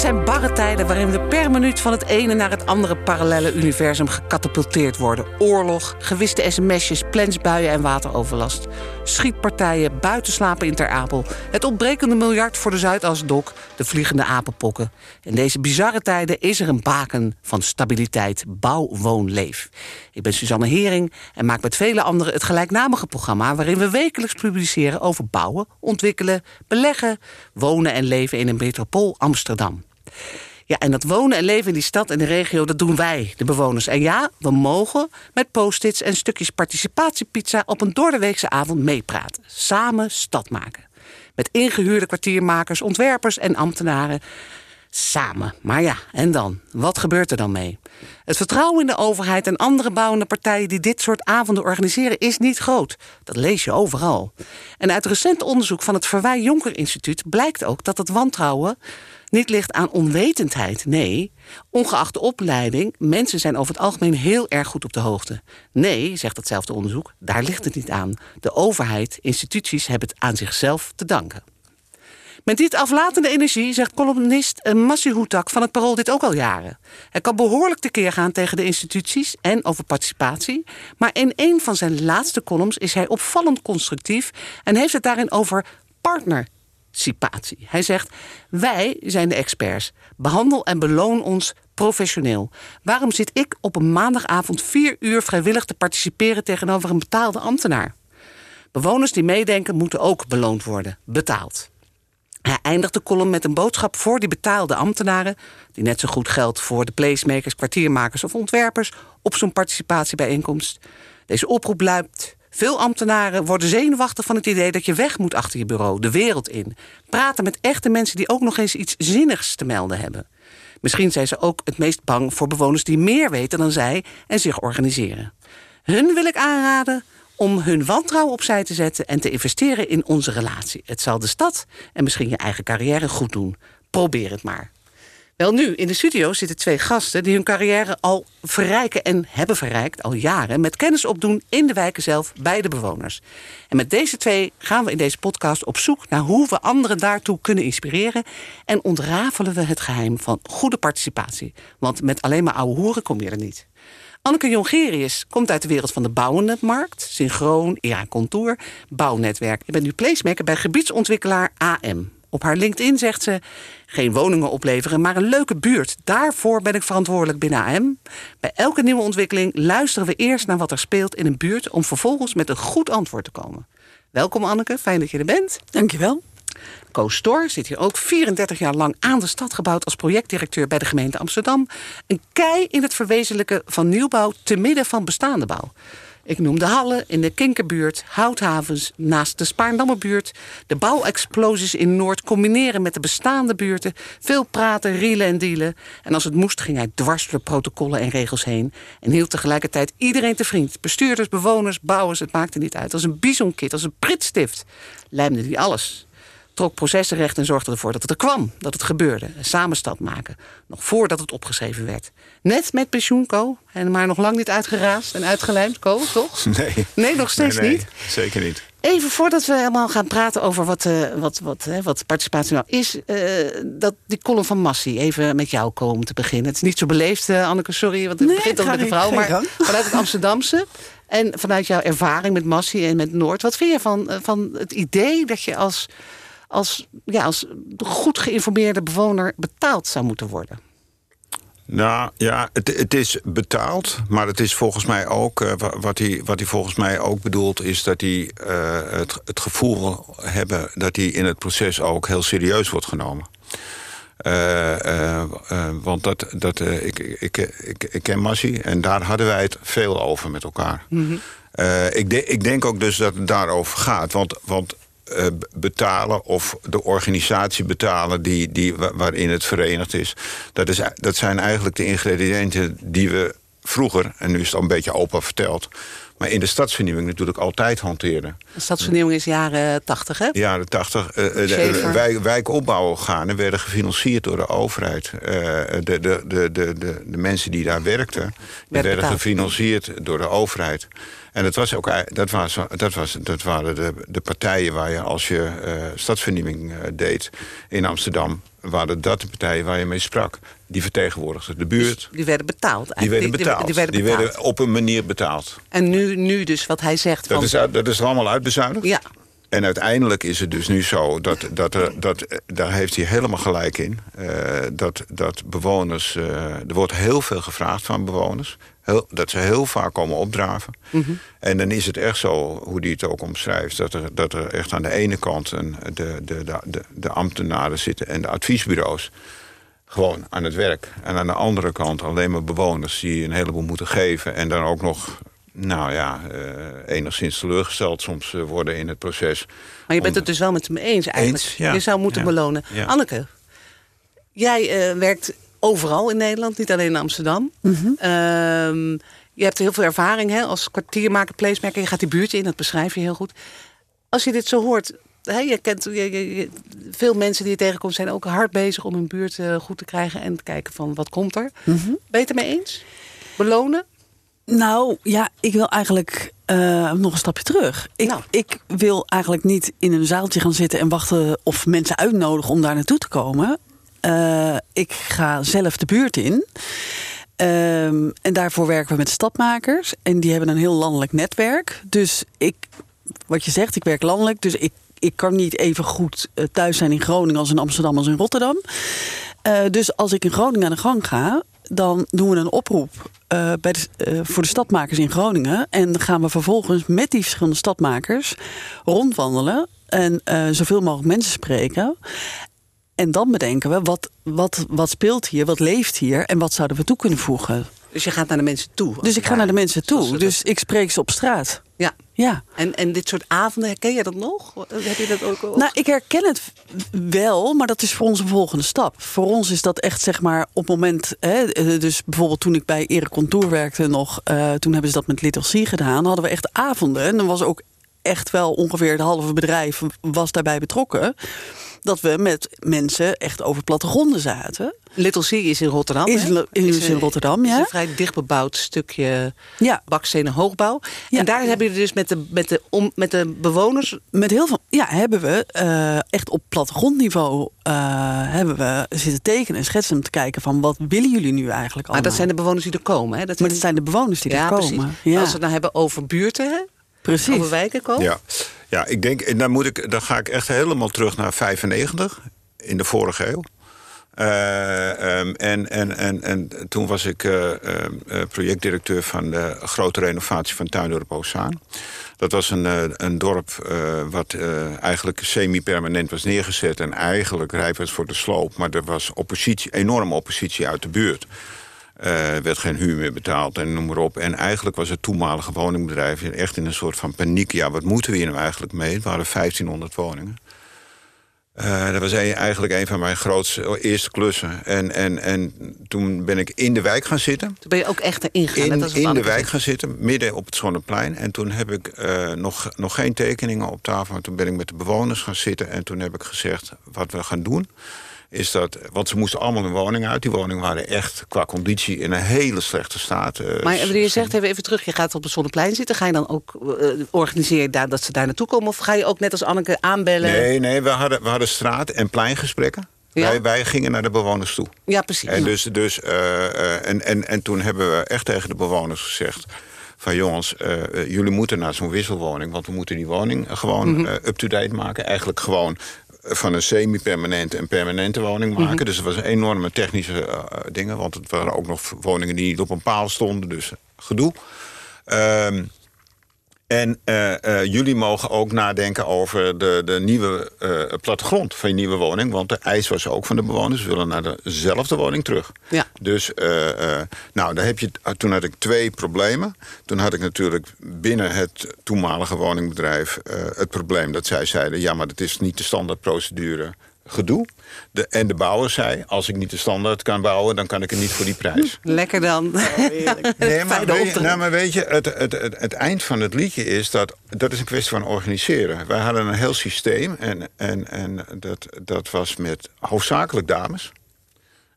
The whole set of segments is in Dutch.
Het zijn barre tijden waarin we per minuut van het ene naar het andere parallele universum gecatapulteerd worden. Oorlog, gewiste sms'jes, plensbuien en wateroverlast. Schietpartijen, buitenslapen in Ter Apel. Het ontbrekende miljard voor de Zuidasdok, de vliegende apenpokken. In deze bizarre tijden is er een baken van stabiliteit. Bouw, woon, leef. Ik ben Suzanne Hering en maak met vele anderen het gelijknamige programma... waarin we wekelijks publiceren over bouwen, ontwikkelen, beleggen... wonen en leven in een metropool Amsterdam. Ja, en dat wonen en leven in die stad en de regio, dat doen wij, de bewoners. En ja, we mogen met post-its en stukjes participatiepizza... op een doordeweekse avond meepraten. Samen stad maken. Met ingehuurde kwartiermakers, ontwerpers en ambtenaren samen. Maar ja, en dan? Wat gebeurt er dan mee? Het vertrouwen in de overheid en andere bouwende partijen die dit soort avonden organiseren is niet groot. Dat lees je overal. En uit recent onderzoek van het Verwij Jonker Instituut blijkt ook dat het wantrouwen niet ligt aan onwetendheid. Nee, ongeacht de opleiding, mensen zijn over het algemeen heel erg goed op de hoogte. Nee, zegt hetzelfde onderzoek, daar ligt het niet aan. De overheid, instituties hebben het aan zichzelf te danken. Met dit aflatende energie zegt columnist Massi Hoetak van het Parool dit ook al jaren. Hij kan behoorlijk tekeer gaan tegen de instituties en over participatie. Maar in een van zijn laatste columns is hij opvallend constructief en heeft het daarin over participatie. Hij zegt: Wij zijn de experts. Behandel en beloon ons professioneel. Waarom zit ik op een maandagavond vier uur vrijwillig te participeren tegenover een betaalde ambtenaar? Bewoners die meedenken moeten ook beloond worden, betaald. Hij eindigt de column met een boodschap voor die betaalde ambtenaren... die net zo goed geldt voor de placemakers, kwartiermakers of ontwerpers... op zo'n participatiebijeenkomst. Deze oproep luidt... Veel ambtenaren worden zenuwachtig van het idee dat je weg moet achter je bureau, de wereld in. Praten met echte mensen die ook nog eens iets zinnigs te melden hebben. Misschien zijn ze ook het meest bang voor bewoners die meer weten dan zij en zich organiseren. Hun wil ik aanraden om hun wantrouwen opzij te zetten en te investeren in onze relatie. Het zal de stad en misschien je eigen carrière goed doen. Probeer het maar. Wel nu, in de studio zitten twee gasten die hun carrière al verrijken en hebben verrijkt al jaren met kennis opdoen in de wijken zelf bij de bewoners. En met deze twee gaan we in deze podcast op zoek naar hoe we anderen daartoe kunnen inspireren en ontrafelen we het geheim van goede participatie. Want met alleen maar ouwe hoeren kom je er niet. Anneke Jongerius komt uit de wereld van de bouwende markt. Synchroon, ja, contour, bouwnetwerk. Ik ben nu placemaker bij gebiedsontwikkelaar AM. Op haar LinkedIn zegt ze: geen woningen opleveren, maar een leuke buurt. Daarvoor ben ik verantwoordelijk binnen AM. Bij elke nieuwe ontwikkeling luisteren we eerst naar wat er speelt in een buurt om vervolgens met een goed antwoord te komen. Welkom Anneke, fijn dat je er bent. Dankjewel. Koos Stor zit hier ook 34 jaar lang aan de stad gebouwd als projectdirecteur bij de gemeente Amsterdam. Een kei in het verwezenlijken van nieuwbouw te midden van bestaande bouw. Ik noem de Hallen in de Kinkerbuurt, Houthavens naast de Spaarndammerbuurt. De bouwexplosies in Noord combineren met de bestaande buurten. Veel praten, rielen en dealen. En als het moest ging hij dwars door protocollen en regels heen. En hield tegelijkertijd iedereen te vriend. Bestuurders, bewoners, bouwers, het maakte niet uit. Als een bisonkit, als een pritstift. Lijmde hij alles trok processenrecht en zorgde ervoor dat het er kwam, dat het gebeurde. Een samenstad maken, nog voordat het opgeschreven werd. Net met pensioenco, en maar nog lang niet uitgeraasd en uitgelijmd, Co, toch? Nee. Nee, nog steeds Nee, nee, niet? Zeker niet. Even voordat we helemaal gaan praten over wat, eh, wat, wat, hè, wat participatie nou is... eh, dat die column van Massie, even met jou komen te beginnen. Het is niet zo beleefd, eh, Anneke, sorry, want het Nee, begint al met een vrouw. Maar gang. vanuit het Amsterdamse en vanuit jouw ervaring met Massie en met Noord... wat vind je van, van het idee dat je als, als, ja, als goed geïnformeerde bewoner betaald zou moeten worden? Nou ja, het, het is betaald, maar het is volgens mij ook, eh, wa- wat, hij, wat hij volgens mij ook bedoelt, is dat hij eh, het, het gevoel hebben dat hij in het proces ook heel serieus wordt genomen. Eh, want dat, dat, ik, ik, ik, ik ken Massie en daar hadden wij het veel over met elkaar. Eh, ik, de- ik denk ook dus dat het daarover gaat. Want, want eh, betalen of de organisatie betalen die, die, wa- waarin het verenigd is... Dat, is dat zijn eigenlijk de ingrediënten die we vroeger... en nu is het al een beetje open verteld... maar in de stadsvernieuwing natuurlijk altijd hanteerden. De stadsvernieuwing is jaren tachtig, hè? jaren 80 eh, eh, de wijk, wijkopbouworganen werden gefinancierd door de overheid. De, de, de, de, de, mensen die daar werkten, werden betaald. gefinancierd door de overheid. En dat, was ook, dat, was, dat, was, dat waren de, de partijen waar je als je eh, stadsvernieuwing eh, deed in Amsterdam... waren dat de partijen waar je mee sprak. Die vertegenwoordigden de buurt. Die werden betaald. Die eigenlijk. werden betaald. Die, werden betaald. op een manier betaald. En nu, nu dus wat hij zegt. Dat van, is, dat is er allemaal uitbezuinigd. Ja, En uiteindelijk is het dus nu zo, dat, dat, er, dat, eh, daar heeft hij helemaal gelijk in... dat, dat bewoners, er wordt heel veel gevraagd van bewoners... Heel, dat ze heel vaak komen opdraven. En dan is het echt zo, hoe hij het ook omschrijft... dat er, dat er echt aan de ene kant een, de, de, de, de, ambtenaren zitten... en de adviesbureaus gewoon aan het werk. En aan de andere kant alleen maar bewoners die een heleboel moeten geven... en dan ook nog, nou ja, eh, enigszins teleurgesteld soms eh, worden in het proces. maar je bent het dus wel met hem eens eigenlijk. Eens, ja. Je zou moeten Ja. belonen. Ja. Anneke, jij eh, werkt overal in Nederland, niet alleen in Amsterdam. Mhm. Ehm, je hebt heel veel ervaring hè, als kwartiermaker, placemaker. Je gaat die buurt in, dat beschrijf je heel goed. Als je dit zo hoort, hè, je kent je, je- je- veel mensen die je tegenkomt... zijn ook hard bezig om hun buurt eh, goed te krijgen... en te kijken van wat komt er. Mhm. Ben je het ermee eens? Belonen? Nou ja, ik wil eigenlijk eh, nog een stapje terug. Ik, Nou. ik wil eigenlijk niet in een zaaltje gaan zitten en wachten of mensen uitnodigen om daar naartoe te komen. Eh, ik ga zelf de buurt in. Ehm, en daarvoor werken we met stadmakers. En die hebben een heel landelijk netwerk. Dus ik, wat je zegt, ik werk landelijk. Dus ik, ik kan niet even goed eh, thuis zijn in Groningen als in Amsterdam als in Rotterdam. Eh, dus als ik in Groningen aan de gang ga, dan doen we een oproep bij voor de stadmakers in Groningen. En dan gaan we vervolgens met die verschillende stadmakers rondwandelen en zoveel mogelijk mensen spreken. En dan bedenken we wat, wat, wat speelt hier, wat leeft hier en wat zouden we toe kunnen voegen. Dus je gaat naar de mensen toe. Dus ik ga naar de mensen toe. Dus ik spreek ze op straat. Ja. Ja. En, en dit soort avonden, herken je dat nog? Heb je dat ook? ook? Nou, ik herken het wel, maar dat is voor ons een volgende stap. Voor ons is dat echt, zeg maar, op het moment... Hè, eh, dus bijvoorbeeld toen ik bij Erik Contour werkte nog... eh, toen hebben ze dat met Little C gedaan. hadden we echt avonden. En dan was ook echt wel ongeveer het halve bedrijf was daarbij betrokken. Dat we met mensen echt over plattegronden zaten. Little C is in Rotterdam. Is hè? in- is in een- Rotterdam, is ja. een vrij dichtbebouwd stukje Ja. bakstenen hoogbouw. Ja. En daar hebben jullie dus met de, met, de, om, met de bewoners... Met heel veel, ja, hebben we eh, echt op plattegrondniveau eh, hebben we zitten tekenen en schetsen om te kijken van wat willen jullie nu eigenlijk allemaal. Maar dat zijn de bewoners die er komen. Hè? Dat maar het zijn de bewoners die ja, er komen. Precies. Ja, Als we het nou hebben over buurten, hè? precies. over wijken komen. Ja, ja ik denk, en dan, moet ik, dan ga ik echt helemaal terug naar 95, in de vorige eeuw. Eh, ehm, en, en, en, en toen was ik eh, ehm, eh, projectdirecteur van de grote renovatie van Tuindorp Oostzaan. Dat was een, een dorp wat eigenlijk semi-permanent was neergezet... en eigenlijk rijp was voor de sloop. Maar er was oppositie, enorme oppositie uit de buurt. Eh, Er werd geen huur meer betaald en noem maar op. En eigenlijk was het toenmalige woningbedrijf echt in een soort van paniek. Ja, wat moeten we hier nou eigenlijk mee? Het waren 1500 woningen. Eh, dat was een- eigenlijk een van mijn grootste oh, eerste klussen. En, en, en toen ben ik in de wijk gaan zitten. Toen ben je ook echt erin gegaan. In, in de wijk gaan zitten, midden op het Schonneplein. En toen heb ik eh, nog, nog geen tekeningen op tafel. Maar toen ben ik met de bewoners gaan zitten. En toen heb ik gezegd, wat we gaan doen... is dat, want ze moesten allemaal een woning uit. Die woningen waren echt qua conditie in een hele slechte staat. eh, Maar wanneer je zegt, even, even terug, je gaat op het Zonneplein zitten. Ga je dan ook, organiseer je daar dat ze daar naartoe komen? Of ga je ook net als Anneke aanbellen? Nee, nee, we hadden, we hadden straat- en pleingesprekken. Ja? Wij, wij gingen naar de bewoners toe. Ja, precies. En, dus, dus, eh, en, en, en toen hebben we echt tegen de bewoners gezegd... van jongens, jullie moeten naar zo'n wisselwoning... want we moeten die woning gewoon Mhm. up-to-date maken. Eigenlijk gewoon van een semi-permanente en permanente woning Mhm. maken. Dus het was een enorme technische eh, dingen... want het waren ook nog woningen die niet op een paal stonden. Dus gedoe. Ehm en eh, eh, jullie mogen ook nadenken over de, de nieuwe eh, plattegrond van je nieuwe woning. Want de eis was ook van de bewoners. Ze willen naar dezelfde woning terug. Ja. Dus nou, daar heb je, toen had ik twee problemen. Toen had ik natuurlijk binnen het toenmalige woningbedrijf het probleem dat zij zeiden... ja, maar dat is niet de standaardprocedure gedoe. De, en de bouwer zei, als ik niet de standaard kan bouwen... dan kan ik het niet voor die prijs. Lekker dan. Nee, maar, weet je, nou, maar weet je, het, het, het, het eind van het liedje is dat... dat is een kwestie van organiseren. Wij hadden een heel systeem en, en, en dat, dat was met hoofdzakelijk dames.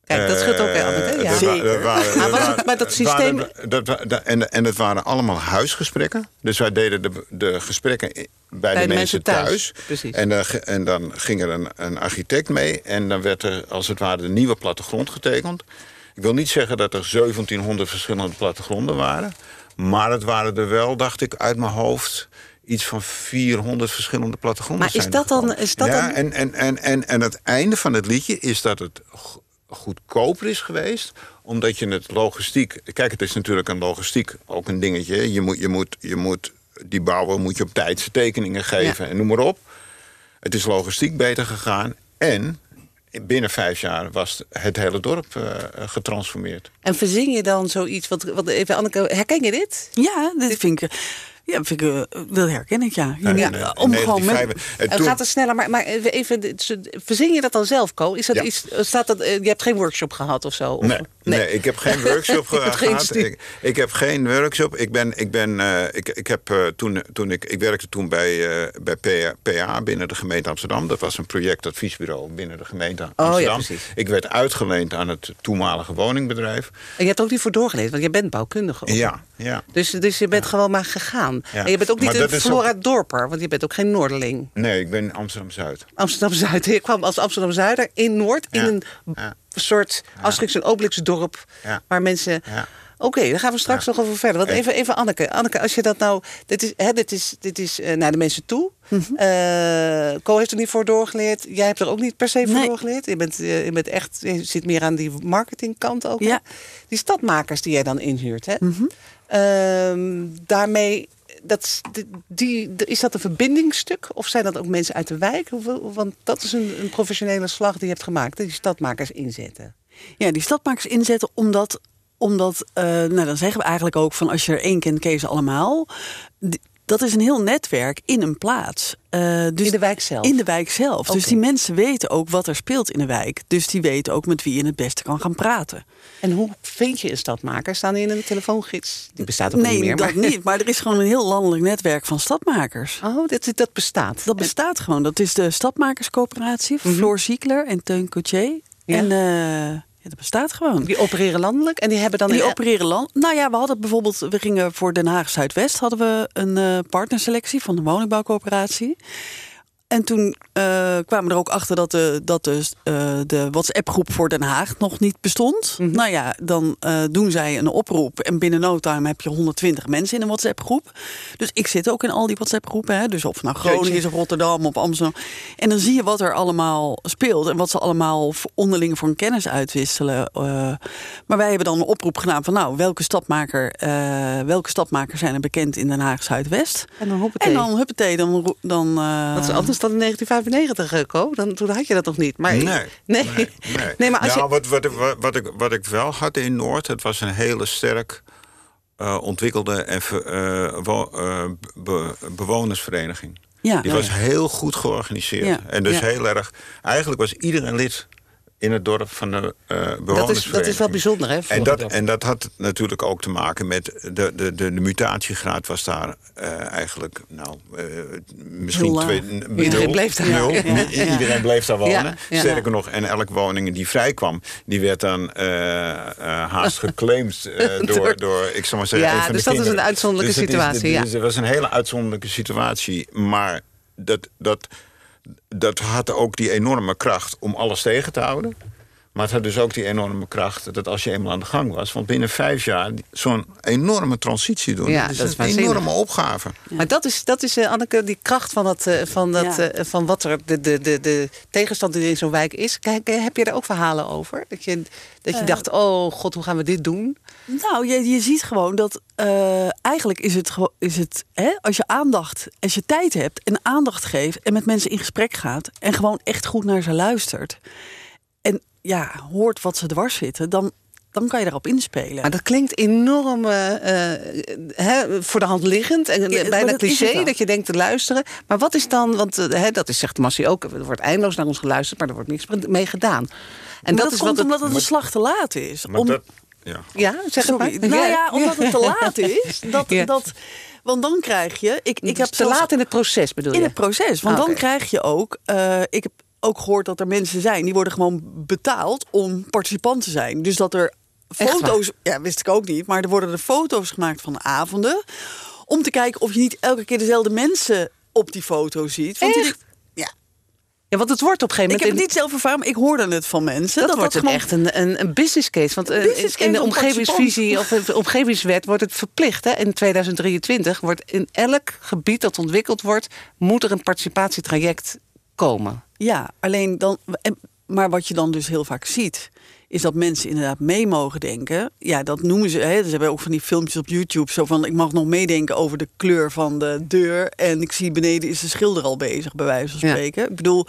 Kijk, dat scheelt ook Eh, hè? Ja. Zeker. dat waren- Maar dat was het- waren- maar dat het systeem- waren- dat en, en het waren allemaal huisgesprekken. Dus wij deden de, de gesprekken bij, de, mensen thuis. Precies. En, dan ge- en dan ging er een, een architect mee. En dan werd er als het ware de nieuwe plattegrond getekend. Ik wil niet zeggen dat er 1700 verschillende plattegronden waren. Maar het waren er wel, dacht ik, uit mijn hoofd iets van 400 verschillende plattegronden. Maar is zijn dat dan- is dat ja, dan- En, en, en, en, en het einde van het liedje is dat het goedkoper is geweest. Omdat je het logistiek... Kijk, het is natuurlijk een logistiek ook een dingetje. Je moet, je moet, je moet, die bouwer moet je op tijd zijn tekeningen geven en noem maar op. Het is logistiek beter gegaan. En binnen vijf jaar was het hele dorp eh, getransformeerd. En verzing je dan zoiets, wat, wat even Anneke, herken je dit? Ja, dit vind ik, ja, vind ik uh, wel herken ik, ja. Je Ja, in om gewoon met, 1995 en Het toen- gaat er sneller, maar, maar even, verzing je dat dan zelf, Co? Is dat Ja. iets, staat dat, eh, je hebt geen workshop gehad of zo? Of- Nee, nee. ik heb geen workshop gehad. Ik, ik heb geen workshop. Ik, ben, ik, ben, eh, ik, ik, heb, eh, toen, toen ik, ik werkte toen bij, eh, bij PA, PA binnen de gemeente Amsterdam. Dat was een projectadviesbureau binnen de gemeente Oh, ja, Amsterdam. precies. ik werd uitgeleend aan het toenmalige woningbedrijf. En je hebt ook niet voor doorgelezen, want je bent bouwkundige. ook. Ja, ja. Dus, dus je bent gewoon maar gegaan. Ja. En je bent ook niet Maar een Flora Dorper, want je bent ook geen Noorderling. Nee, ik ben Amsterdam-Zuid. Amsterdam-Zuid. Je kwam als Amsterdam-Zuider in Noord, in Ja. Een Ja. soort Asterix en Obelix dorp. Ja. Waar mensen... Ja. Oké, daar gaan we straks nog over verder. Want En- even, even Anneke. Anneke, als je dat nou... Dit is, hè, dit is, dit is eh, naar de mensen toe. Co heeft er niet voor doorgeleerd. Jij hebt er ook niet per se voor Nee. doorgeleerd. Je bent, eh, je bent echt... Je zit meer aan die marketingkant ook. hè? Ja. Die stadmakers die jij dan inhuurt. Hè? Mhm. Ehm, daarmee... Dat, is- die, is dat een verbindingsstuk? Of zijn dat ook mensen uit de wijk? Want dat is een, een professionele slag die je hebt gemaakt. Die stadmakers inzetten. Ja, die stadmakers inzetten omdat, omdat eh, nou dan zeggen we eigenlijk ook van als je er één kent, ze allemaal. Dat is een heel netwerk in een plaats. Eh, dus In de wijk zelf? In de wijk zelf. Dus die mensen weten ook wat er speelt in de wijk. Dus die weten ook met wie je het beste kan gaan praten. En hoe vind je een stadmaker? Staan die in een telefoongids? Die bestaat ook nee, niet meer. dat maar... niet. Maar er is gewoon een heel landelijk netwerk van stadmakers. Oh, dat, dat bestaat. Dat bestaat gewoon. Dat is de Stadmakerscoöperatie. Floor Ziekler en Teun Coutier. Mhm. Ja. En eh, ja, dat bestaat gewoon. Die opereren landelijk en die hebben dan... Die een- opereren land. Nou ja, we hadden bijvoorbeeld, we gingen voor Den Haag Zuidwest hadden we een eh, partnerselectie van de woningbouwcoöperatie. En toen eh, kwamen we er ook achter dat de, dat eh, de WhatsApp-groep voor Den Haag nog niet bestond. Mhm. Nou ja, dan eh, doen zij een oproep. En binnen no time heb je 120 mensen in een WhatsApp-groep. Dus ik zit ook in al die WhatsApp-groepen. Hè? Dus of nou Groningen is, of Rotterdam, of Amsterdam. En dan zie je wat er allemaal speelt. En wat ze allemaal onderling voor een kennis uitwisselen. maar wij hebben dan een oproep gedaan van... nou, welke stadmaker, welke stadmakers zijn er bekend in Den Haag Zuidwest? En dan hoppatee. En dan, huppatee, dan... dan Dat is anders in 1995, eh, Co. Dan, toen had je dat nog niet. Maar, Nee. Nee. Nee, Nee, maar als nou, je... wat, wat, ik- wat, wat, ik, wat ik wel had in Noord, het was een hele sterk eh, ontwikkelde en eh, wo- eh, be- bewonersvereniging. Ja. Die was ja. heel goed georganiseerd. Ja, En dus heel erg. Eigenlijk was iedereen lid in het dorp van de eh bewonersvereniging. dat, is, dat is wel bijzonder, hè? En dat, en dat had natuurlijk ook te maken met de, de, de, de mutatiegraad was daar eh, eigenlijk, nou, eh, misschien twee. Iedereen nul. bleef daar. Nul. Ja, ja, ja. Iedereen bleef daar wonen. Ja. Sterker nog, en elke woning die vrijkwam, die werd dan haast geclaimd door, Door- ik zal maar zeggen, Ja, dus dat is een uitzonderlijke Dus is- situatie, ja. Dus het was een hele uitzonderlijke situatie, maar dat, dat, dat had ook die enorme kracht om alles tegen te houden. Maar het had dus ook die enorme kracht dat als je eenmaal aan de gang was... want binnen vijf jaar zo'n enorme transitie doen... Ja, dat is dat is een enorme opgave. Maar dat is, dat is eh, Anneke, die kracht van, dat, eh, van, dat, Ja. eh, van wat er de, de, de, de tegenstand die er in zo'n wijk is. Kijk, heb je daar ook verhalen over? Dat je, dat je dacht, oh god, hoe gaan we dit doen? Nou, je, je ziet gewoon dat eh, eigenlijk is het, is het hè, als je aandacht, als je tijd hebt en aandacht geeft en met mensen in gesprek gaat en gewoon echt goed naar ze luistert en ja, hoort wat ze dwars zitten, dan, dan kan je daarop inspelen. Maar dat klinkt enorm eh, eh, hè, voor de hand liggend en Ja, bijna cliché dat je denkt te luisteren. Maar wat is dan, want eh, hè, dat is, zegt Massie ook, er wordt eindeloos naar ons geluisterd, maar er wordt niks mee gedaan. En Maar dat, dat, is komt wat het, omdat het een slag te laat is. Maar Om- dat, ja. Ja, zeg het maar. Nou ja, omdat het te laat is. Dat, Ja. dat, want dan krijg je. Ik, ik heb te zelfs- laat in het proces bedoel je? In het proces. Want Ah, dan krijg je ook. eh, ik heb ook gehoord dat er mensen zijn die worden gewoon betaald om participant te zijn. Dus dat er foto's, ja, wist ik ook niet, maar er worden er foto's gemaakt van de avonden om te kijken of je niet elke keer dezelfde mensen op die foto ziet. Want Echt? ja, Ja, want het wordt op een gegeven ik heb moment... het niet zelf ervaren, maar ik hoorde het van mensen. dat, Dat, wordt dat echt een, een, een business case. Want eh, business in de case om omgevingsvisie of de omgevingswet wordt het verplicht. Hè? In 2023 wordt in elk gebied dat ontwikkeld wordt, moet er een participatietraject komen. Ja, alleen dan. Maar wat je dan dus heel vaak ziet, is dat mensen inderdaad mee mogen denken. Ja, dat noemen ze. Hè, ze hebben ook van die filmpjes op YouTube. Zo van: ik mag nog meedenken over de kleur van de deur. En ik zie beneden is de schilder al bezig, bij wijze van Ja. spreken. Ik bedoel,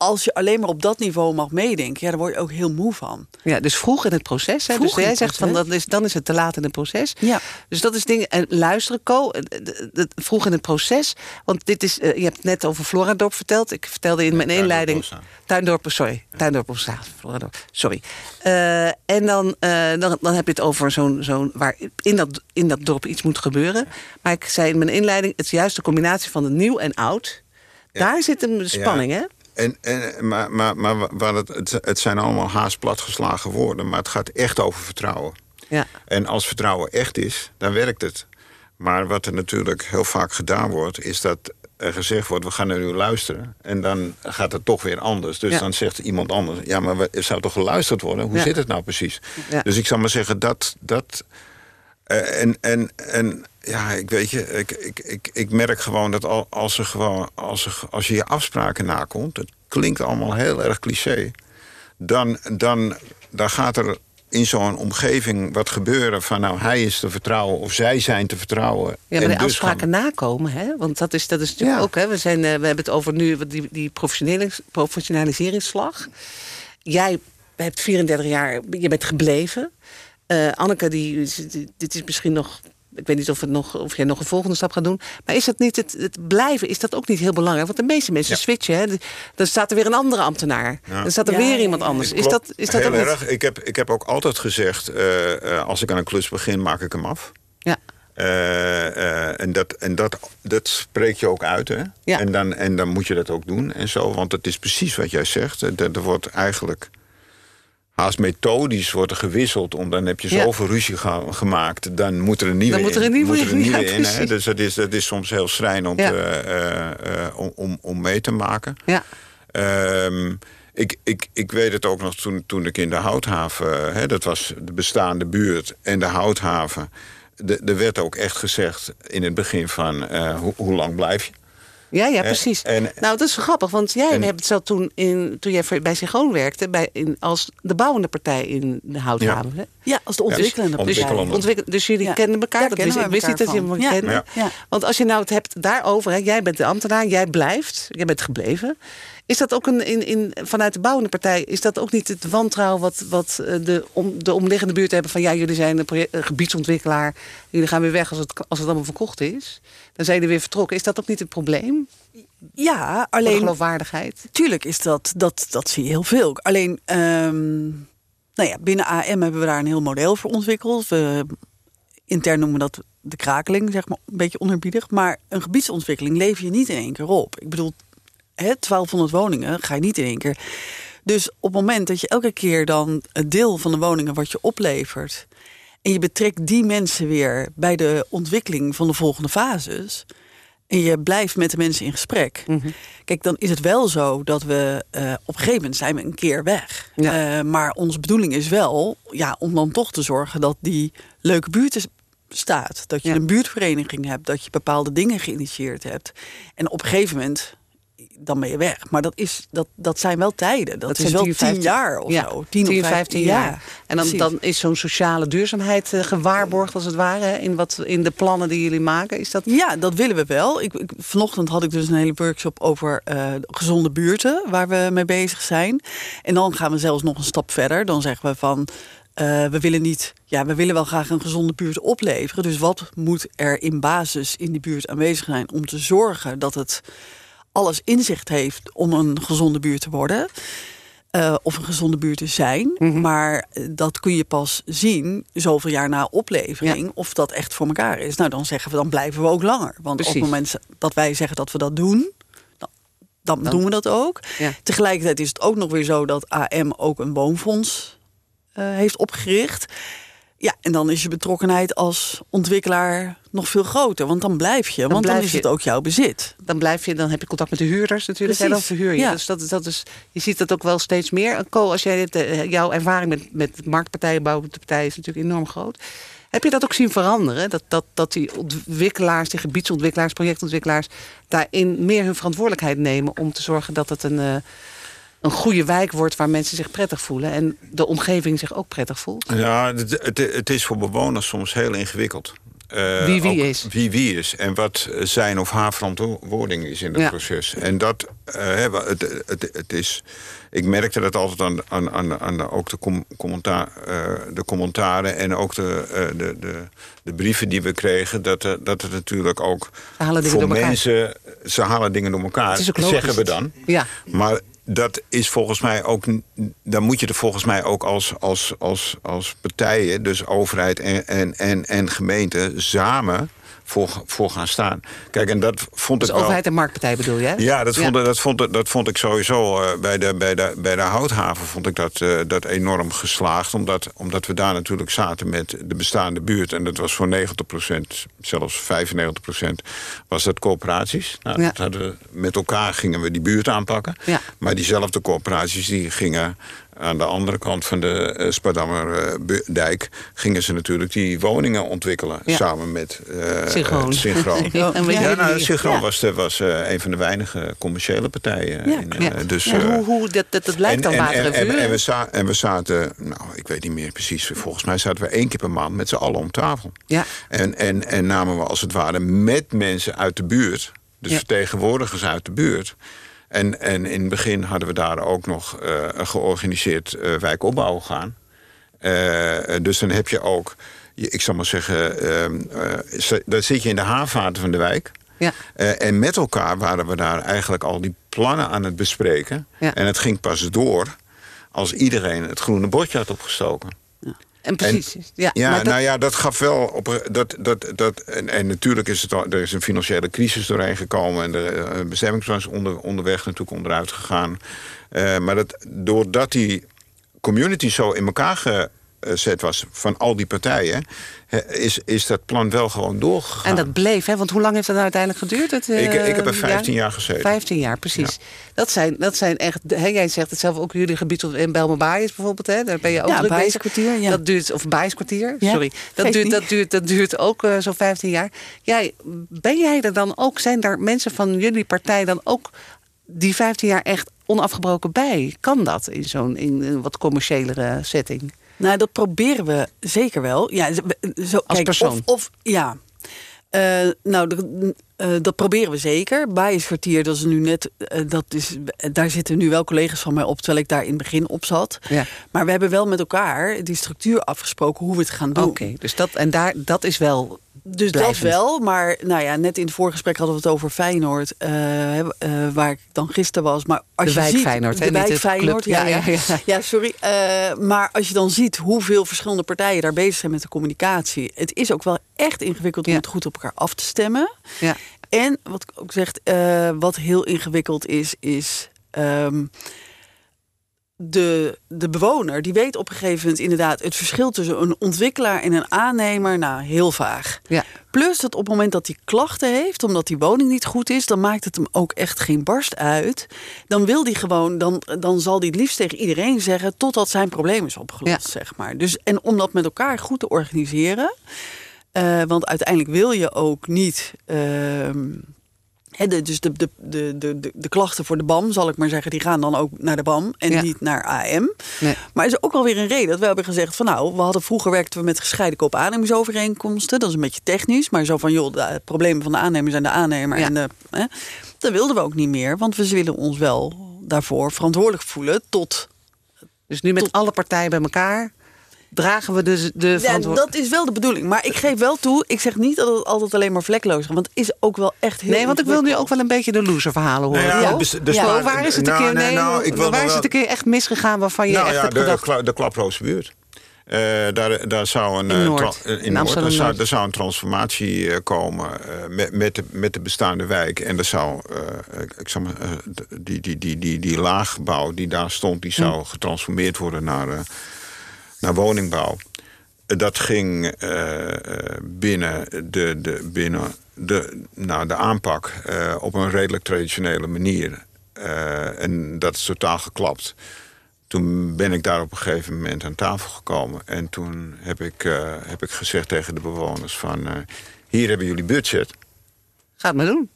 als je alleen maar op dat niveau mag meedenken, ja, daar word je ook heel moe van. Ja, dus vroeg in het proces. Hè? Vroeg Dus jij het zegt van dat is, dan is het te laat in het proces. Ja. Dus dat is dingen. En luisteren, Co, eh, vroeg in het proces. Want dit is, eh, je hebt het net over Floradorp verteld. Ik vertelde in mijn Tuindorp inleiding. Tuindorp, sorry. Tuindorp Oostzaan, Floradorp, sorry. Eh, en dan, eh, dan, dan heb je het over zo'n, zo'n waar in dat, in dat dorp iets moet gebeuren. Maar ik zei in mijn inleiding, het is juist de combinatie van de nieuw en oud. Daar zit een spanning, hè? En, en, maar maar, maar waar het, het, het zijn allemaal haast platgeslagen woorden, maar het gaat echt over vertrouwen. Ja. En als vertrouwen echt is, dan werkt het. Maar wat er natuurlijk heel vaak gedaan wordt, is dat er gezegd wordt: we gaan naar u luisteren. En dan gaat het toch weer anders. Dus Ja. dan zegt iemand anders: ja, maar we- er zou toch geluisterd worden? Hoe Ja. zit het nou precies? Ja. Dus ik zou maar zeggen dat. dat eh, en, en, en ja, ik weet je, ik, ik, ik, ik merk gewoon dat al, als, er gewoon, als, er, als je je afspraken nakomt, het klinkt allemaal heel erg cliché, dan, dan, dan gaat er in zo'n omgeving wat gebeuren van nou hij is te vertrouwen of zij zijn te vertrouwen. Ja, maar de dus afspraken gaan- nakomen, hè? Want dat is, dat is natuurlijk Ja. ook, hè? We, zijn, eh, we hebben het over nu die, die professionelis- professionaliseringsslag. Jij hebt 34 jaar, je bent gebleven. Eh, Anneke, die- dit is misschien nog. Ik weet niet of, het nog, of jij nog een volgende stap gaat doen. Maar is dat niet het, het blijven? Is dat ook niet heel belangrijk? Want de meeste mensen Ja. switchen. Hè? Dan staat er weer een andere ambtenaar. Ja. Dan staat er Ja, weer iemand anders. Is dat, is dat heel ook niet- erg. Ik heb, ik heb ook altijd gezegd, eh, eh, als ik aan een klus begin, maak ik hem af. Ja. Eh, eh, en dat, en dat, dat spreek je ook uit, hè? Ja. En, dan, en dan moet je dat ook doen en zo. Want het is precies wat jij zegt. Er, er wordt eigenlijk haast methodisch wordt er gewisseld. Om, dan heb je Ja. zoveel ruzie ga- gemaakt. Dan moet er een nieuwe Dan moet er een in. nieuwe een in, nieuwe ja, in hè? precies. Dus dat is, dat is soms heel schrijnend eh, eh, eh, om, om, om mee te maken. Ja. Ehm, ik, ik, ik weet het ook nog toen, toen ik in de Houthaven... Hè, dat was de bestaande buurt en de Houthaven... de- Er werd ook echt gezegd in het begin van... hoe lang blijf je? Ja, ja, precies. en- nou, dat is wel grappig, want jij en- hebt het zo toen, in, toen jij bij Sigoon werkte, bij, in, als de bouwende partij in de Houthaven. hè? Ja, als de ontwikkelende dus- partij. ontwikkelende. Ontwikkel, dus jullie Ja. kennen elkaar. Ja, dat kennen wist, ik wist niet dat je elkaar kende. Ja. Ja. Want als je nou het hebt daarover, hè, jij bent de ambtenaar, jij blijft, jij bent gebleven. Is dat ook een, in, in, vanuit de bouwende partij, is dat ook niet het wantrouwen wat, wat eh, de, om, de omliggende buurt hebben van ja, jullie zijn een, project, een gebiedsontwikkelaar, jullie gaan weer weg als het, als het allemaal verkocht is. Dan zijn jullie weer vertrokken. Is dat ook niet het probleem? Ja, Voor alleen geloofwaardigheid? Tuurlijk is dat, dat, dat zie je heel veel. Alleen, ehm, nou ja, binnen AM hebben we daar een heel model voor ontwikkeld. We, intern noemen we dat de krakeling, zeg maar, een beetje onerbiedig. Maar een gebiedsontwikkeling lever je niet in één keer op. Ik bedoel, hè, 1200 woningen ga je niet in één keer. Dus op het moment dat je elke keer dan een deel van de woningen wat je oplevert... en je betrekt die mensen weer bij de ontwikkeling van de volgende fases... en je blijft met de mensen in gesprek... Mhm. Kijk, dan is het wel zo dat we eh, op een gegeven moment zijn we een keer weg. Ja. Eh, maar onze bedoeling is wel ja, om dan toch te zorgen dat die leuke buurt is- staat. Dat je Ja. een buurtvereniging hebt, dat je bepaalde dingen geïnitieerd hebt. En op een gegeven moment, dan ben je weg. Maar dat, is, dat, dat zijn wel tijden. Dat, is zijn wel 10, tien 15 jaar of ja, zo. 10, of 15 ja, jaar. En dan, dan is zo'n sociale duurzaamheid eh, gewaarborgd, als het ware, hè, in, wat, in de plannen die jullie maken. Is dat. Ja, dat willen we wel. Ik, ik- vanochtend had ik dus een hele workshop over eh, gezonde buurten, waar we mee bezig zijn. En dan gaan we zelfs nog een stap verder. Dan zeggen we van. eh, we willen niet, ja, we willen wel graag een gezonde buurt opleveren. Dus wat moet er in basis in die buurt aanwezig zijn om te zorgen dat het alles inzicht heeft om een gezonde buurt te worden? eh, of een gezonde buurt te zijn. Maar eh, dat kun je pas zien zoveel jaar na oplevering of dat echt voor elkaar is. Nou, dan zeggen we dan blijven we ook langer. Want op het moment dat wij zeggen dat we dat doen, dan, dan, doen we dat ook. Ja. Tegelijkertijd is het ook nog weer zo dat AM ook een woonfonds uh, heeft opgericht. Ja, en dan is je betrokkenheid als ontwikkelaar nog veel groter. Want dan blijf je, want dan is het ook jouw bezit. Dan blijf je, dan heb je contact met de huurders natuurlijk. En dan verhuur je. Ja. Dus dat, dat is, je ziet dat ook wel steeds meer. Als jij dit, eh, jouw ervaring met, met marktpartijen, bouwpartijen is natuurlijk enorm groot. Heb je dat ook zien veranderen? Dat, dat, dat die ontwikkelaars, die gebiedsontwikkelaars, projectontwikkelaars... daarin meer hun verantwoordelijkheid nemen... om te zorgen dat het een, uh, een goede wijk wordt waar mensen zich prettig voelen... en de omgeving zich ook prettig voelt? Ja, het, het, het is voor bewoners soms heel ingewikkeld. Uh, wie wie is. Wie wie is en wat zijn of haar verantwoording is in het proces. En dat, uh, het, het, het, is... Ik merkte dat altijd aan, aan, aan, aan ook de, com commentaar, uh, de commentaren en ook de, de, de, de, brieven die we kregen. Dat, dat het natuurlijk ook voor mensen... Ze halen dingen door elkaar, zeggen we dan. Ja. Maar dat is volgens mij ook. Dan moet je er volgens mij ook als, als, als, als partijen, dus overheid en, en, en, en gemeente, samen voor, voor gaan staan. Kijk, en dat vond dus ik. overheid en marktpartij bedoel je? Ja, dat vond, Dat, vond, dat vond ik sowieso uh, bij, de, bij, de, bij de houthaven vond ik dat, uh, dat enorm geslaagd. Omdat, omdat we daar natuurlijk zaten met de bestaande buurt. En dat was voor 90%, zelfs 95% was dat coöperaties. Nou, ja. dat hadden we, met elkaar gingen we die buurt aanpakken. Ja. Maar diezelfde coöperaties die gingen aan de andere kant van de uh, Spadammer-dijk... gingen ze natuurlijk die woningen ontwikkelen. Ja. Samen met uh, Synchroon. Synchroon. Ja, nou, Synchroon ja. was, eh, een van de weinige commerciële partijen. In, eh, dus, eh, hoe, hoe dat, dat, dat lijkt dan water en, en we za- en we zaten, nou, ik weet niet meer precies... volgens mij zaten we één keer per maand met z'n allen om tafel. Ja. En, en, en namen we als het ware met mensen uit de buurt... dus vertegenwoordigers uit de buurt... En, en in het begin hadden we daar ook nog eh, een georganiseerd eh, wijkopbouw gaan. Eh, dus dan heb je ook, ik zal maar zeggen, ehm, eh, dan zit je in de haarvaten van de wijk. Ja. En met elkaar waren we daar eigenlijk al die plannen aan het bespreken. Ja. En het ging pas door als iedereen het groene bordje had opgestoken. En precies. ja, Ja, dat- nou ja, dat gaf wel op. Dat, dat, dat, en, en natuurlijk is het al, er is een financiële crisis doorheen gekomen. En de eh, bestemmingsplan is onder, onderweg natuurlijk onderuit gegaan. Eh, maar dat, doordat die community zo in elkaar gezet was van al die partijen, hè, is, is dat plan wel gewoon doorgegaan. En dat bleef, hè? Want hoe lang heeft dat nou uiteindelijk geduurd? Het, ik, eh, ik heb er 15 jaar? jaar gezeten. 15 jaar, precies. Dat, zijn, dat zijn echt... Hè, jij zegt het zelf ook, jullie gebied in Belmenbaai is bijvoorbeeld. Hè, daar ben je ook Ja, druk bezig. Bijenskwartier, ja. Dat duurt, of Bijenskwartier, Ja, sorry. Dat duurt, dat, duurt, dat duurt ook eh, zo'n 15 jaar. Jij, ben jij er dan ook, zijn daar mensen van jullie partij dan ook die 15 jaar echt onafgebroken bij? Kan dat in zo'n in een wat commerciëlere setting? Nou, dat proberen we zeker wel. Ja, zo, zo- kijk, persoon? Of, of ja. Eh, nou, de- eh, dat proberen we zeker. Bijenskwartier, dat is nu net, eh, dat is, daar zitten nu wel collega's van mij op, terwijl ik daar in het begin op zat. Ja. Maar we hebben wel met elkaar die structuur afgesproken hoe we het gaan doen. Oké, dus dat, en daar, dat is wel Dus blijvend. dat wel, maar nou ja, net in het voorgesprek hadden we het over Feyenoord, eh, eh, waar ik dan gisteren was. Maar als De je wijk ziet, Feyenoord, hè, de wijk Feyenoord, club. ja, Ja, ja, ja, sorry. Eh, maar als je dan ziet hoeveel verschillende partijen daar bezig zijn met de communicatie, het is ook wel echt ingewikkeld om het goed op elkaar af te stemmen. Ja. En wat ik ook zeg, eh, wat heel ingewikkeld is, is. ehm, de, de bewoner die weet op een gegeven moment inderdaad het verschil tussen een ontwikkelaar en een aannemer, nou heel vaag. Ja. Plus dat op het moment dat hij klachten heeft, omdat die woning niet goed is, dan maakt het hem ook echt geen barst uit. Dan wil hij gewoon, dan, dan zal hij het liefst tegen iedereen zeggen totdat zijn probleem is opgelost, zeg maar. Dus, en om dat met elkaar goed te organiseren, eh, want uiteindelijk wil je ook niet. hè, de, dus de, de, de, de, de, de klachten voor de BAM, zal ik maar zeggen, die gaan dan ook naar de BAM en Ja. niet naar AM. Nee. Maar er is ook wel weer een reden dat we hebben gezegd van nou, we hadden vroeger werkten we met gescheiden koop-aannemingsovereenkomsten. Dat is een beetje technisch, maar zo van joh, de problemen van de aannemer zijn de aannemer. Ja. En de, dat wilden we ook niet meer, want we willen ons wel daarvoor verantwoordelijk voelen tot Dus nu met Tot- alle partijen bij elkaar dragen we dus de Ja, dat is wel de bedoeling. Maar ik geef wel toe, ik zeg niet dat het altijd alleen maar vlekloos gaat. Want het is ook wel echt heel Nee, want ik wil nu ook wel een beetje de loserverhalen horen. Nou ja, dus- dus Ja. maar- Ko, waar is het een nou, keer, nee, nou, ik wil waar is het een keer echt misgegaan waarvan je nou echt ja, hebt de, gedacht... kla- de buurt. daar, daar zou een, in Noord, in, in Noord, daar zou, daar zou, een transformatie komen met, met, de, met de bestaande wijk. En er zou, ik zeg maar, die, die, die, die, die laagbouw die daar stond, die zou getransformeerd worden naar, naar woningbouw. Dat ging binnen de, de, binnen de, nou, de aanpak op een redelijk traditionele manier. en dat is totaal geklapt toen ben ik daar op een gegeven moment aan tafel gekomen. En toen heb ik, uh, heb ik gezegd tegen de bewoners van... Uh, hier hebben jullie budget. Ga het maar doen.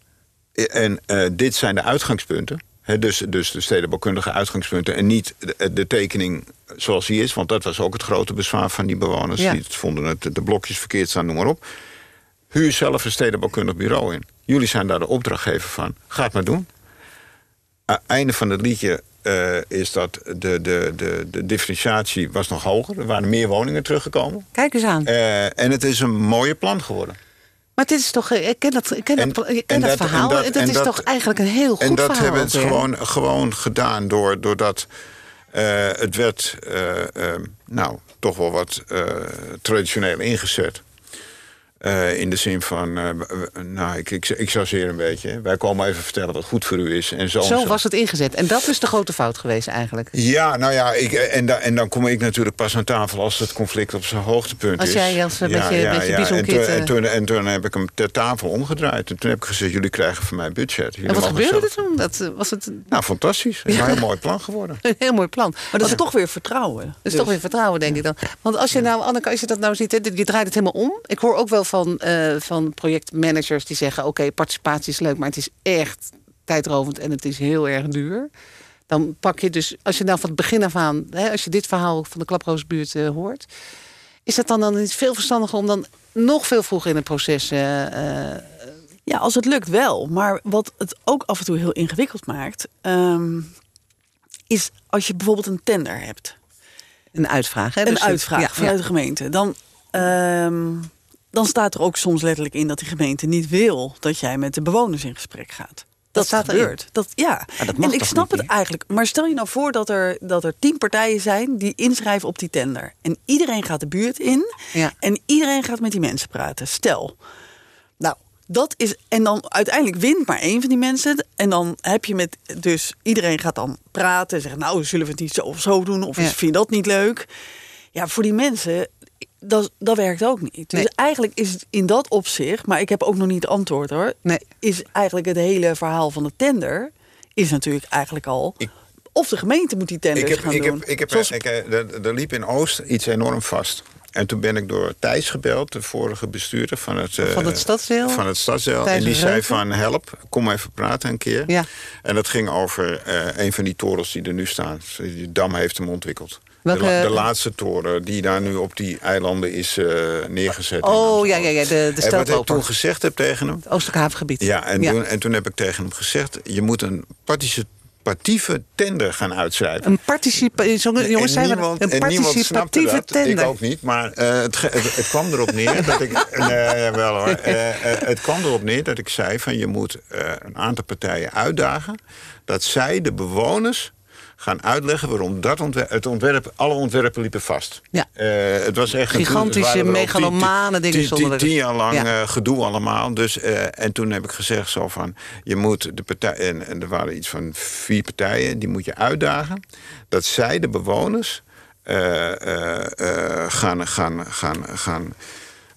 En uh, dit zijn de uitgangspunten. He, dus, dus de stedenbouwkundige uitgangspunten. En niet de, de, tekening zoals die is. Want dat was ook het grote bezwaar van die bewoners. Ja. Die vonden het, de blokjes verkeerd staan, noem maar op. Huur zelf een stedenbouwkundig bureau in. Jullie zijn daar de opdrachtgever van. Ga het maar doen. Einde van het liedje uh, is dat de, de, de, de differentiatie was nog hoger. Er waren meer woningen teruggekomen. Kijk eens aan. Uh, en het is een mooie plan geworden. Maar dit is toch, eh, ik ken dat, ik ken en, dat, ik ken dat, dat, verhaal. Dat, dat is toch eigenlijk een heel goed verhaal. En dat verhaal hebben we gewoon, gewoon gedaan door, doordat uh, het werd, uh, nou, toch wel wat traditioneel ingezet. Uh, in de zin van, uh, nou, ik, ik, ik chargeer een beetje. Wij komen even vertellen wat goed voor u is. En zo, zo, zo. was het ingezet. En dat is de grote fout geweest eigenlijk. Ja, nou ja, ik, en, da, en dan kom ik natuurlijk pas aan tafel als het conflict op zijn hoogtepunt als is. Als jij als een ja, beetje, ja, beetje ja. En, toen, en, toen, en toen heb ik hem ter tafel omgedraaid. En toen heb ik gezegd, jullie krijgen van mij budget. Jullie en wat gebeurde er toen? Dat, was het... Nou, fantastisch. Het is een heel mooi plan geworden. een heel mooi plan. Maar dat is toch weer vertrouwen. Dat is toch weer vertrouwen, denk ik dan. Want als je nou, Anneke, als je dat nou ziet, hè, je draait het helemaal om. Ik hoor ook wel van... Uh, van van projectmanagers die zeggen: Oké, participatie is leuk, maar het is echt tijdrovend en het is heel erg duur. Dan pak je dus, als je nou van het begin af aan, hè, als je dit verhaal van de Klaproosbuurt uh, hoort, is het dan, dan niet veel verstandiger om dan nog veel vroeger in het proces. Uh, ja, als het lukt wel. Maar wat het ook af en toe heel ingewikkeld maakt, um, is als je bijvoorbeeld een tender hebt. Een uitvraag, hè? Een dus uitvraag ja, vanuit ja. de gemeente. Dan. Um, dan staat er ook soms letterlijk in dat die gemeente niet wil dat jij met de bewoners in gesprek gaat. Dat, dat staat gebeurt. Dat, ja. dat en ik snap het eigenlijk. Maar stel je nou voor dat er, dat er tien partijen zijn die inschrijven op die tender. En iedereen gaat de buurt in. Ja. En iedereen gaat met die mensen praten. Stel. Nou, dat is. En dan uiteindelijk wint maar één van die mensen. En dan heb je met. Dus iedereen gaat dan praten. En zeggen: Nou, zullen we het niet zo of zo doen? Of ja. vind je dat niet leuk? Ja, voor die mensen dat, dat werkt ook niet. Dus eigenlijk is het in dat opzicht, maar ik heb ook nog niet het antwoord hoor. Nee. Is eigenlijk het hele verhaal van de tender is natuurlijk eigenlijk al. of de gemeente moet die tenders ik heb, gaan ik doen. Heb, ik heb, Zoals... ik, er, er liep in Oost iets enorm vast. En toen ben ik door Thijs gebeld, de vorige bestuurder van het, van het stadsdeel. Van het stadsdeel. En die zei van help, kom even praten een keer. Ja. En dat ging over uh, een van die torens die er nu staan. Die dam heeft hem ontwikkeld. Welke... De, de, laatste toren die daar nu op die eilanden is uh, neergezet. Oh ja, ja, ja, de, de En wat ik toen gezegd heb tegen hem. Het Oostelijk havengebied. Ja, en, ja. Toen, en toen heb ik tegen hem gezegd: je moet een participatieve tender gaan uitschrijven. Een participatieve jongens, zijn niemand, een participatieve tender. Ik ook niet, maar uh, het, het, het, kwam erop neer dat ik. Nee, wel hoor. Uh, het kwam erop neer dat ik zei: van je moet een aantal partijen uitdagen dat zij de bewoners gaan uitleggen waarom dat ontwerp, het ontwerp, alle ontwerpen liepen vast. Ja. Uh, het was echt gigantische megalomane dingen tien, zonder tien, tien jaar lang ja. uh, gedoe allemaal. Dus uh, en toen heb ik gezegd zo van je moet de partij en, en, er waren iets van vier partijen die moet je uitdagen dat zij de bewoners gaan, gaan, gaan, gaan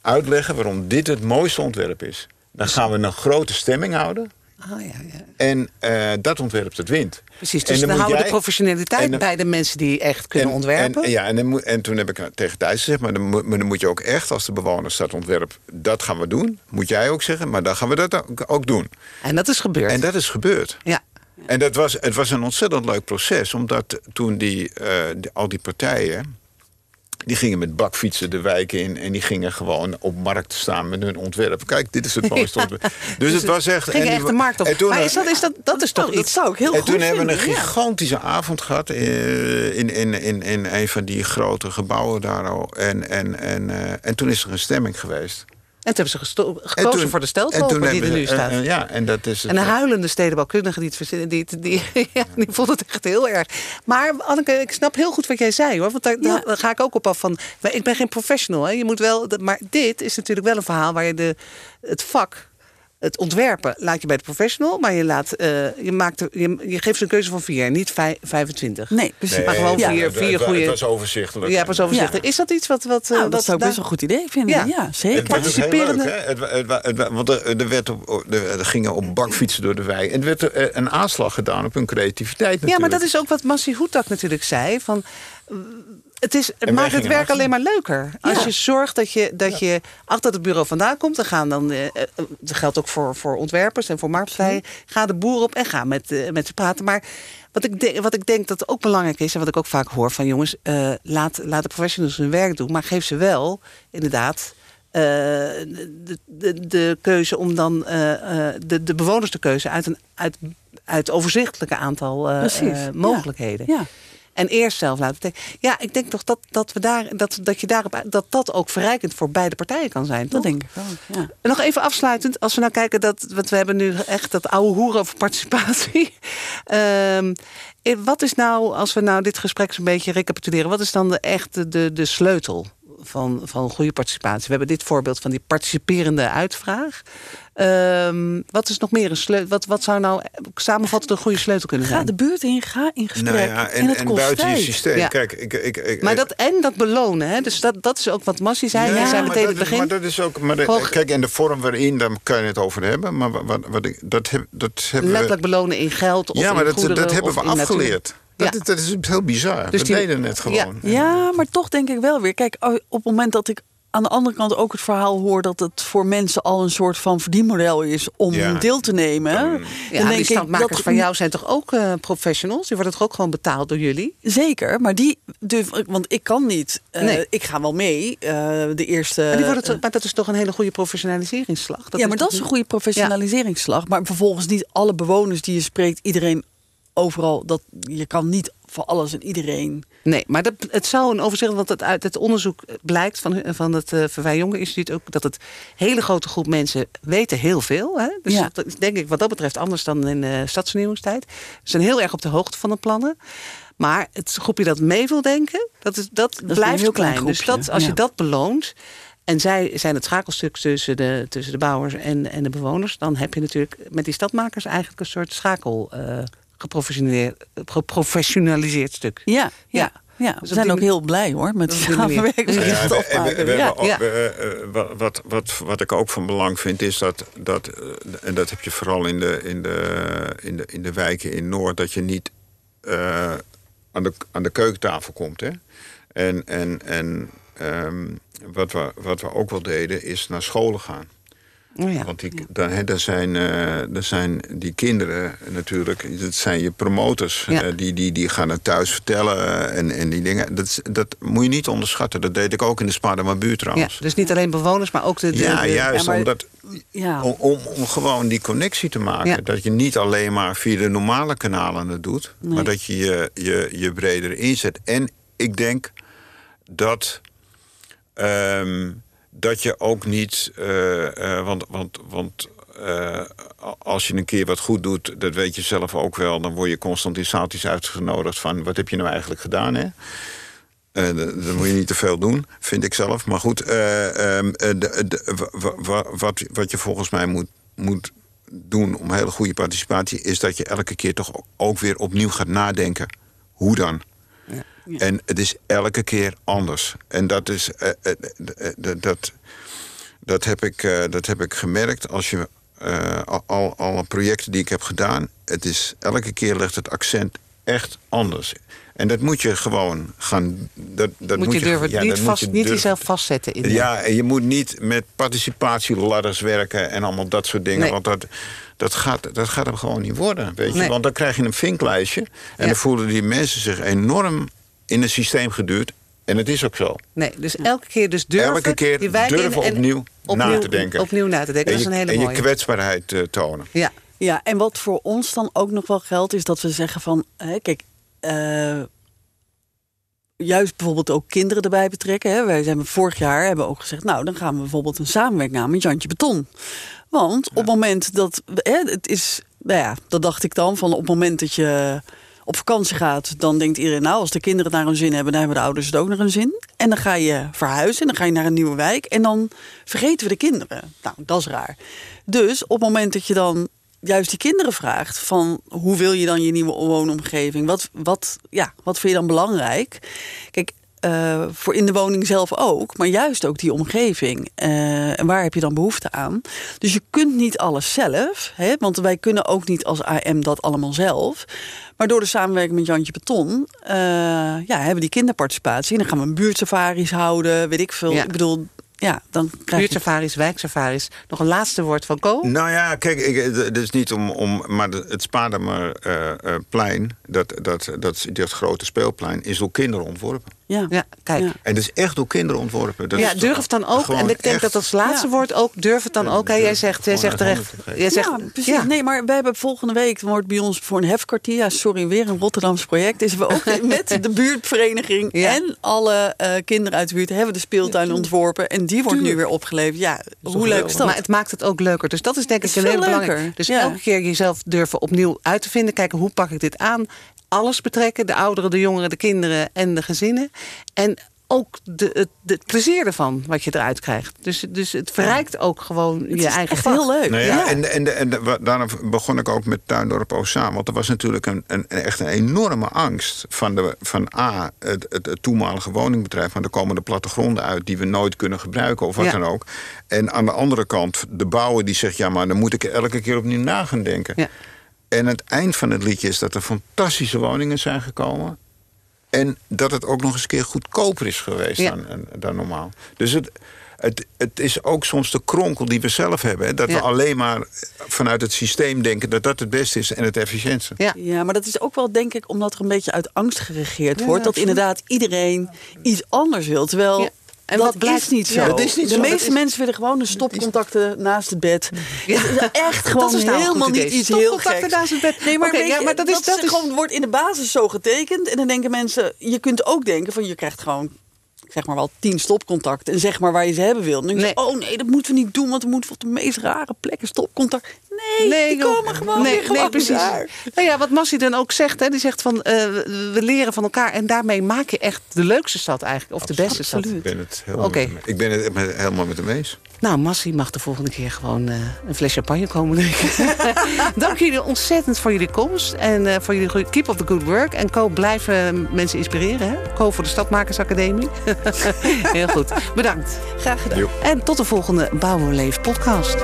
uitleggen waarom dit het mooiste ontwerp is. Dan gaan we een grote stemming houden. Ja, ja. En uh, dat ontwerp het wint. Precies, dus en dan, dan houden jij, de professionaliteit dan, bij de mensen die echt kunnen en, ontwerpen. En, ja, en, dan, en toen heb ik tegen Thijs gezegd... Maar dan, maar dan moet je ook echt, als de bewoners dat ontwerp... dat gaan we doen, moet jij ook zeggen... maar dan gaan we dat ook, ook doen. En dat is gebeurd. En dat is gebeurd. Ja. En dat was, het was een ontzettend leuk proces... omdat toen die, uh, die, al die partijen die gingen met bakfietsen de wijken in en die gingen gewoon op markt staan met hun ontwerp. Kijk, dit is het mooiste ontwerp. Ja, dus, dus, het was echt. Ging en echt de markt op. Toen, maar is dat, is dat, dat is toch oh, iets? Dat zou ik heel en goed toen hebben we een gigantische ja. avond gehad in, in, in, in een van die grote gebouwen daar al. En, en, en, uh, en toen is er een stemming geweest. En toen hebben ze gekozen toen- voor de steltloper die er nu staat. en- en ja, en dat is het. En een huilende stedenbouwkundige die het verzinnen, die, het- die, ja, die vond het echt heel erg. Maar Anneke, ik snap heel goed wat jij zei hoor. Want daar, Ja. daar ga ik ook op af van. maar Ik ben geen professional. Hè. Je moet wel, maar dit is natuurlijk wel een verhaal waar je de, het vak. Het ontwerpen laat je bij de professional, maar je, laat, eh, je, maakt je, je geeft ze een keuze van vier, niet vijf, 25. Nee, precies. maar gewoon Ja. vier, vier goede. Het was overzichtelijk. Ja, pas overzichtelijk. Ja. Is dat iets wat. wat, eh, Nou, dat zou daar- best een goed idee vinden. Ja. Ja, zeker. leuk, participerende-? Het, het, het, want er, er, werd op, er, er gingen op bakfietsen door de wei. En er werd eh, een aanslag gedaan op hun creativiteit natuurlijk. Ja, maar dat is ook wat Massi Hoetak natuurlijk zei. Van, het, is, het maakt het werk alleen maar leuker. Als Ja. je zorgt dat je, dat je achter het bureau vandaan komt... dan gaan dan, eh, eh, dat geldt ook voor, voor ontwerpers en voor marktpartijen... ga de boer op en ga met, eh, met ze praten. Maar wat ik, denk, wat ik denk dat ook belangrijk is... en wat ik ook vaak hoor van jongens... eh, laat, laat de professionals hun werk doen... maar geef ze wel, inderdaad... eh, de, de, de keuze om dan eh, eh, de, de bewoners de keuze uit een uit, uit overzichtelijke aantal mogelijkheden. Ja. En eerst zelf laten. Ja, ik denk toch dat, dat, we daar, dat, dat, je daarop, dat dat ook verrijkend voor beide partijen kan zijn. Dat denk ik wel. Ja. En nog even afsluitend, als we nou kijken dat, want we hebben nu echt dat oude hoer over participatie. Ehm, eh, wat is nou, als we nou dit gesprek zo'n beetje recapituleren, wat is dan de echte de, de sleutel van, van goede participatie? We hebben dit voorbeeld van die participerende uitvraag. Ehm, wat is nog meer een sleutel? Wat, wat zou nou samenvattend een goede sleutel kunnen Ga zijn? de buurt in, ga in gesprek. Nou ja, en, en het en kost buiten je systeem. Ja. Kijk, ik, ik, ik, Maar dat en dat belonen, hè? dus dat, dat is ook wat Massie zei. Ja, zei meteen het is- begin. Maar dat is ook. Maar de- kijk, en de vorm waarin, daar kan je het over hebben. Maar wat, wat ik, dat, heb, dat hebben letterlijk we. belonen in geld of Ja, maar in dat, goederen dat hebben we natuur. afgeleerd. Dat, Ja. is, dat is heel bizar. Dus we die- deden het gewoon. Ja, maar toch denk ik wel weer. Kijk, oh, op het moment dat ik aan de andere kant ook het verhaal hoor dat het voor mensen al een soort van verdienmodel is om Ja. deel te nemen. Ja, denk die ik standmakers dat- van jou zijn toch ook eh, professionals? Die worden toch ook gewoon betaald door jullie? Zeker, maar die durf, want ik kan niet. Eh, Nee. Ik ga wel mee. eh, de eerste. maar, die worden toch- maar dat is toch een hele goede professionaliseringsslag? ja, maar dat is een goede professionaliseringsslag. Maar vervolgens niet alle bewoners die je spreekt, iedereen overal. Dat je kan niet voor alles en iedereen. Nee, maar dat, het zou een overzicht, want het, uit het onderzoek blijkt van, hun- van het uh, Verwij Jongen Instituut ook dat het hele grote groep mensen weten heel veel. Hè? Dus Ja. dat is denk ik wat dat betreft anders dan in de stadsvernieuwingstijd. Ze zijn heel erg op de hoogte van de plannen. Maar het groepje dat mee wil denken, dat, is, dat, blijft heel klein klein. Dus dat, als je dat beloont. En zij zijn het schakelstuk tussen de, tussen de bouwers en, en de bewoners. Dan heb je natuurlijk met die stadmakers eigenlijk een soort schakel eh geprofessionaliseerd, geprofessionaliseerd stuk. Ja, ja. Ja. ja. Dus We zijn ook heel blij hoor met manier. samenwerking. Ja, de we- eh, wat, wat, wat ik ook van belang vind, is dat, dat eh, en dat heb je vooral in de, in de, in de, in de wijken in Noord, dat je niet eh, aan, de, aan de keukentafel komt. Hè? En, en, en ehm, wat, we, wat we ook wel deden, is naar scholen gaan. Oh ja. Want die, dan, zijn, eh, zijn die kinderen natuurlijk, dat zijn je promotors. Ja. eh, die, die, die gaan het thuis vertellen eh, en, en die dingen. Dat, dat moet je niet onderschatten. Dat deed ik ook in de Spaardermaar buurt Ja, trouwens. dus niet alleen bewoners, maar ook de... de, Ja, juist. maar- omdat, Ja. om, om, om gewoon die connectie te maken. Dat je niet alleen maar via de normale kanalen het doet. Nee. Maar dat je je, je je breder inzet. En ik denk dat... ehm, dat je ook niet... eh, eh, want want, want eh, als je een keer wat goed doet... dat weet je zelf ook wel... dan word je constant in uitgenodigd van... wat heb je nou eigenlijk gedaan, hè? Eh, d- dat moet je niet te veel doen, vind ik zelf. Maar goed, eh, ehm, eh, wat, wat je volgens mij moet, moet doen om hele goede participatie, is dat je elke keer toch ook weer opnieuw gaat nadenken. Hoe dan? En het is elke keer anders. En dat is. eh, eh, eh, dat, dat, heb ik, dat heb ik gemerkt als je. al- al, alle projecten die ik heb gedaan. Het is elke keer ligt het accent echt anders. En dat moet je gewoon gaan. Dat, dat moet je durven, ja, niet, vast, je niet durven. jezelf vastzetten in. Ja, en je moet niet met participatieladders werken en allemaal dat soort dingen. Nee. Want dat, dat, gaat, dat gaat hem gewoon niet worden. Weet je? Nee. Want dan krijg je een vinklijstje. En Ja. dan voelen die mensen zich enorm in een systeem geduwd. En het is ook zo. Nee, dus elke keer dus durven. Elke keer die durven en opnieuw, na te denken. Opnieuw na te denken, dat is je, een hele en je mooie. kwetsbaarheid eh, tonen. Ja, Ja, en wat voor ons dan ook nog wel geldt, is dat we zeggen van, hè, kijk, eh, juist bijvoorbeeld ook kinderen erbij betrekken. Hè. Wij zijn vorig jaar hebben ook gezegd, nou dan gaan we bijvoorbeeld een samenwerking aan met Jantje Beton. Want op het moment dat, hè, het is, nou ja, dat dacht ik dan, van op het moment dat je op vakantie gaat, dan denkt iedereen, nou, als de kinderen naar hun zin hebben, dan hebben de ouders het ook naar hun zin. En dan ga je verhuizen en dan ga je naar een nieuwe wijk en dan vergeten we de kinderen. Nou, dat is raar. Dus op het moment dat je dan juist die kinderen vraagt van hoe wil je dan je nieuwe woonomgeving? Wat, wat, ja, wat vind je dan belangrijk? Kijk, uh, voor in de woning zelf ook, maar juist ook die omgeving. Uh, en waar heb je dan behoefte aan? Dus je kunt niet alles zelf, hè, want wij kunnen ook niet als AM dat allemaal zelf. Maar door de samenwerking met Jantje Beton uh, ja, hebben die kinderparticipatie. En dan gaan we buurtsafaris houden, weet ik veel. Ja. Ik bedoel, ja, dan krijg je... Buurtsafaris, wijksafaris. Nog een laatste woord van Ko? Nou ja, kijk, ik, het is niet om... om maar het Spaardemerplein, uh, dat, dat, dat, dat grote speelplein... is door kinderen ontworpen. Ja, ja kijk. En het is echt door kinderen ontworpen. Dat ja, durf het dan ook. En ik denk dat als laatste woord ook, durf het dan ook. Hè? Jij zegt, jij zegt terecht. Jij zegt, ja, precies. Nee, maar we hebben volgende week, wordt bij ons voor een hefkwartier, ja, sorry, weer een Rotterdams project, is we ook met de buurtvereniging en alle uh, kinderen uit de buurt hebben de speeltuin ontworpen. En die wordt nu weer opgeleverd. Ja, hoe leuk is dat? Maar het maakt het ook leuker. Dus dat is denk ik een hele belangrijke. Dus elke keer jezelf durven opnieuw uit te vinden. Kijken, hoe pak ik dit aan? alles betrekken. De ouderen, de jongeren, de kinderen en de gezinnen. En ook de, het, het, plezier ervan wat je eruit krijgt. Dus, dus het verrijkt ook gewoon het je eigen echt heel leuk. Nou ja, En, en, en, en daarom begon ik ook met Tuindorp Oostzaan. Want er was natuurlijk een, een, echt een enorme angst van, de, van A, het, het, het toenmalige woningbedrijf... van er komen de plattegronden uit die we nooit kunnen gebruiken of wat dan ook. En aan de andere kant de bouwer die zegt... ja, maar dan moet ik er elke keer opnieuw na gaan denken. Ja. En het eind van het liedje is dat er fantastische woningen zijn gekomen. En dat het ook nog eens een keer goedkoper is geweest dan, dan normaal. Dus het, het, het is ook soms de kronkel die we zelf hebben. Hè? Dat we alleen maar vanuit het systeem denken dat dat het beste is en het efficiëntste. Ja. ja, maar dat is ook wel denk ik omdat er een beetje uit angst geregeerd wordt. dat inderdaad iedereen iets anders wil. Terwijl en dat blijft niet zo. is niet de zo. meeste mensen willen gewoon een stopcontacten naast het bed. Ja. echt gewoon dat is nou helemaal niet iets heel geks. naast het bed. Nee, maar, okay, ja, maar dat, is, dat is gewoon wordt in de basis zo getekend. En dan denken mensen, je kunt ook denken van je krijgt gewoon zeg maar wel tien stopcontacten. En zeg maar waar je ze hebben wil. Dan denk je, oh nee, dat moeten we niet doen. Want we moeten op de meest rare plekken stopcontact. Nee, nee die komen gewoon nee, weer nee, precies. Daar. Nou ja, wat Massi dan ook zegt. Hè, die zegt van, uh, we leren van elkaar. En daarmee maak je echt de leukste stad eigenlijk. Of de beste stad. Ik ben het helemaal, okay. met, ik ben het helemaal met hem eens. Nou, Massi mag de volgende keer gewoon uh, een fles champagne komen drinken. Dank jullie ontzettend voor jullie komst. En uh, voor jullie keep up the good work. En Ko, blijven mensen inspireren. Hè? Ko voor de Stadmakersacademie. Heel goed. Bedankt. Graag gedaan. En tot de volgende Bouwen Leef podcast.